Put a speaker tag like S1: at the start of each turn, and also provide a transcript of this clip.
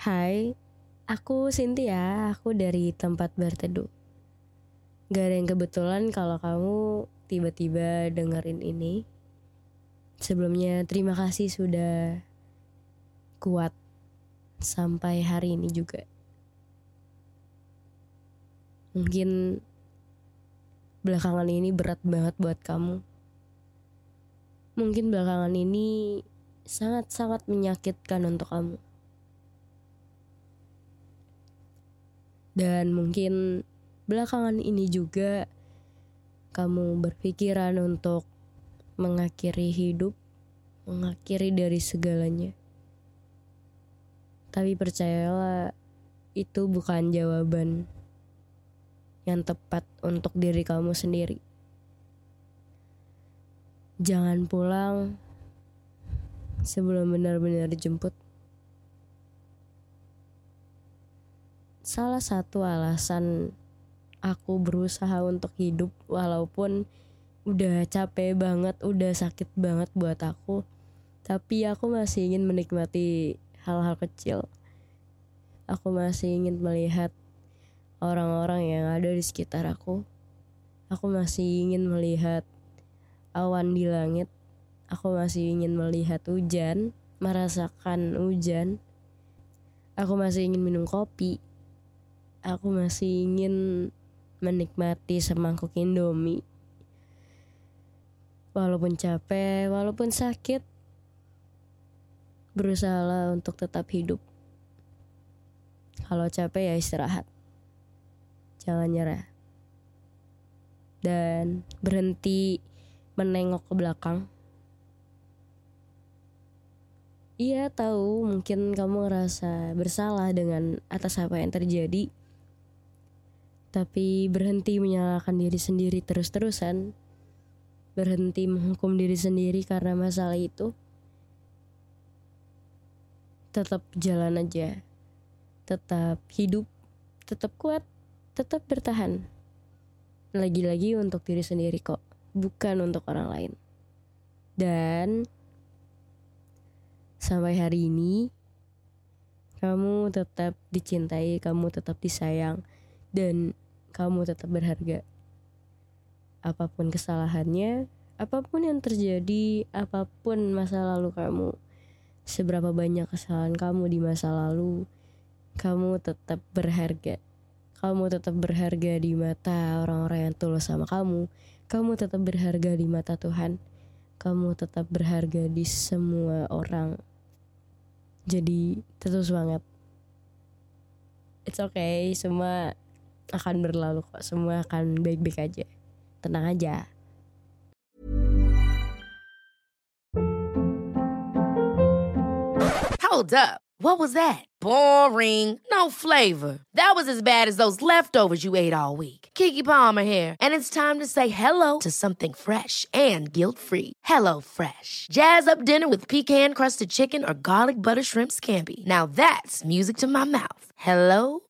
S1: Hai, aku Cynthia, aku dari tempat berteduh. Gak ada yang kebetulan kalau kamu tiba-tiba dengerin ini. Sebelumnya terima kasih sudah kuat sampai hari ini juga. Mungkin belakangan ini berat banget buat kamu. Mungkin belakangan ini sangat-sangat menyakitkan untuk kamu. Dan mungkin belakangan ini juga kamu berpikiran untuk mengakhiri hidup, mengakhiri dari segalanya. Tapi percayalah, itu bukan jawaban yang tepat untuk diri kamu sendiri. Jangan pulang sebelum benar-benar dijemput. Salah satu alasan aku berusaha untuk hidup walaupun udah capek banget, udah sakit banget buat aku. Tapi aku masih ingin menikmati hal-hal kecil. Aku masih ingin melihat orang-orang yang ada di sekitar aku. Aku masih ingin melihat awan di langit. Aku masih ingin melihat hujan, merasakan hujan. Aku masih ingin minum kopi. Aku masih ingin menikmati semangkuk Indomie. Walaupun capek, walaupun sakit, berusaha untuk tetap hidup. Kalau capek ya istirahat. Jangan nyerah. Dan berhenti menengok ke belakang. Iya tahu mungkin kamu ngerasa bersalah dengan atas apa yang terjadi. Tapi berhenti menyalahkan diri sendiri terus-terusan. Berhenti menghukum diri sendiri karena masalah itu. Tetap jalan aja. Tetap hidup. Tetap kuat. Tetap bertahan. Lagi-lagi untuk diri sendiri kok. Bukan untuk orang lain. Dan sampai hari ini kamu tetap dicintai kamu tetap disayang dan kamu tetap berharga apa pun kesalahannya apa pun yang terjadi apa pun masa lalu kamu seberapa banyak kesalahan kamu di masa lalu, kamu tetap berharga. Kamu tetap berharga di mata orang-orang yang tulus sama kamu. Kamu tetap berharga di mata Tuhan. Kamu tetap berharga di semua orang. Jadi tetap semangat. It's okay, semua akan berlalu kok. Semua akan baik-baik aja. Tenang aja.
S2: Hold up. What was that? Boring. No flavor. That was as bad as those leftovers you ate all week. Kiki Palmer here, and it's time to say hello to something fresh and guilt-free. Hello Fresh. Jazz up dinner with pecan-crusted chicken or garlic butter shrimp scampi. Now that's music to my mouth. Hello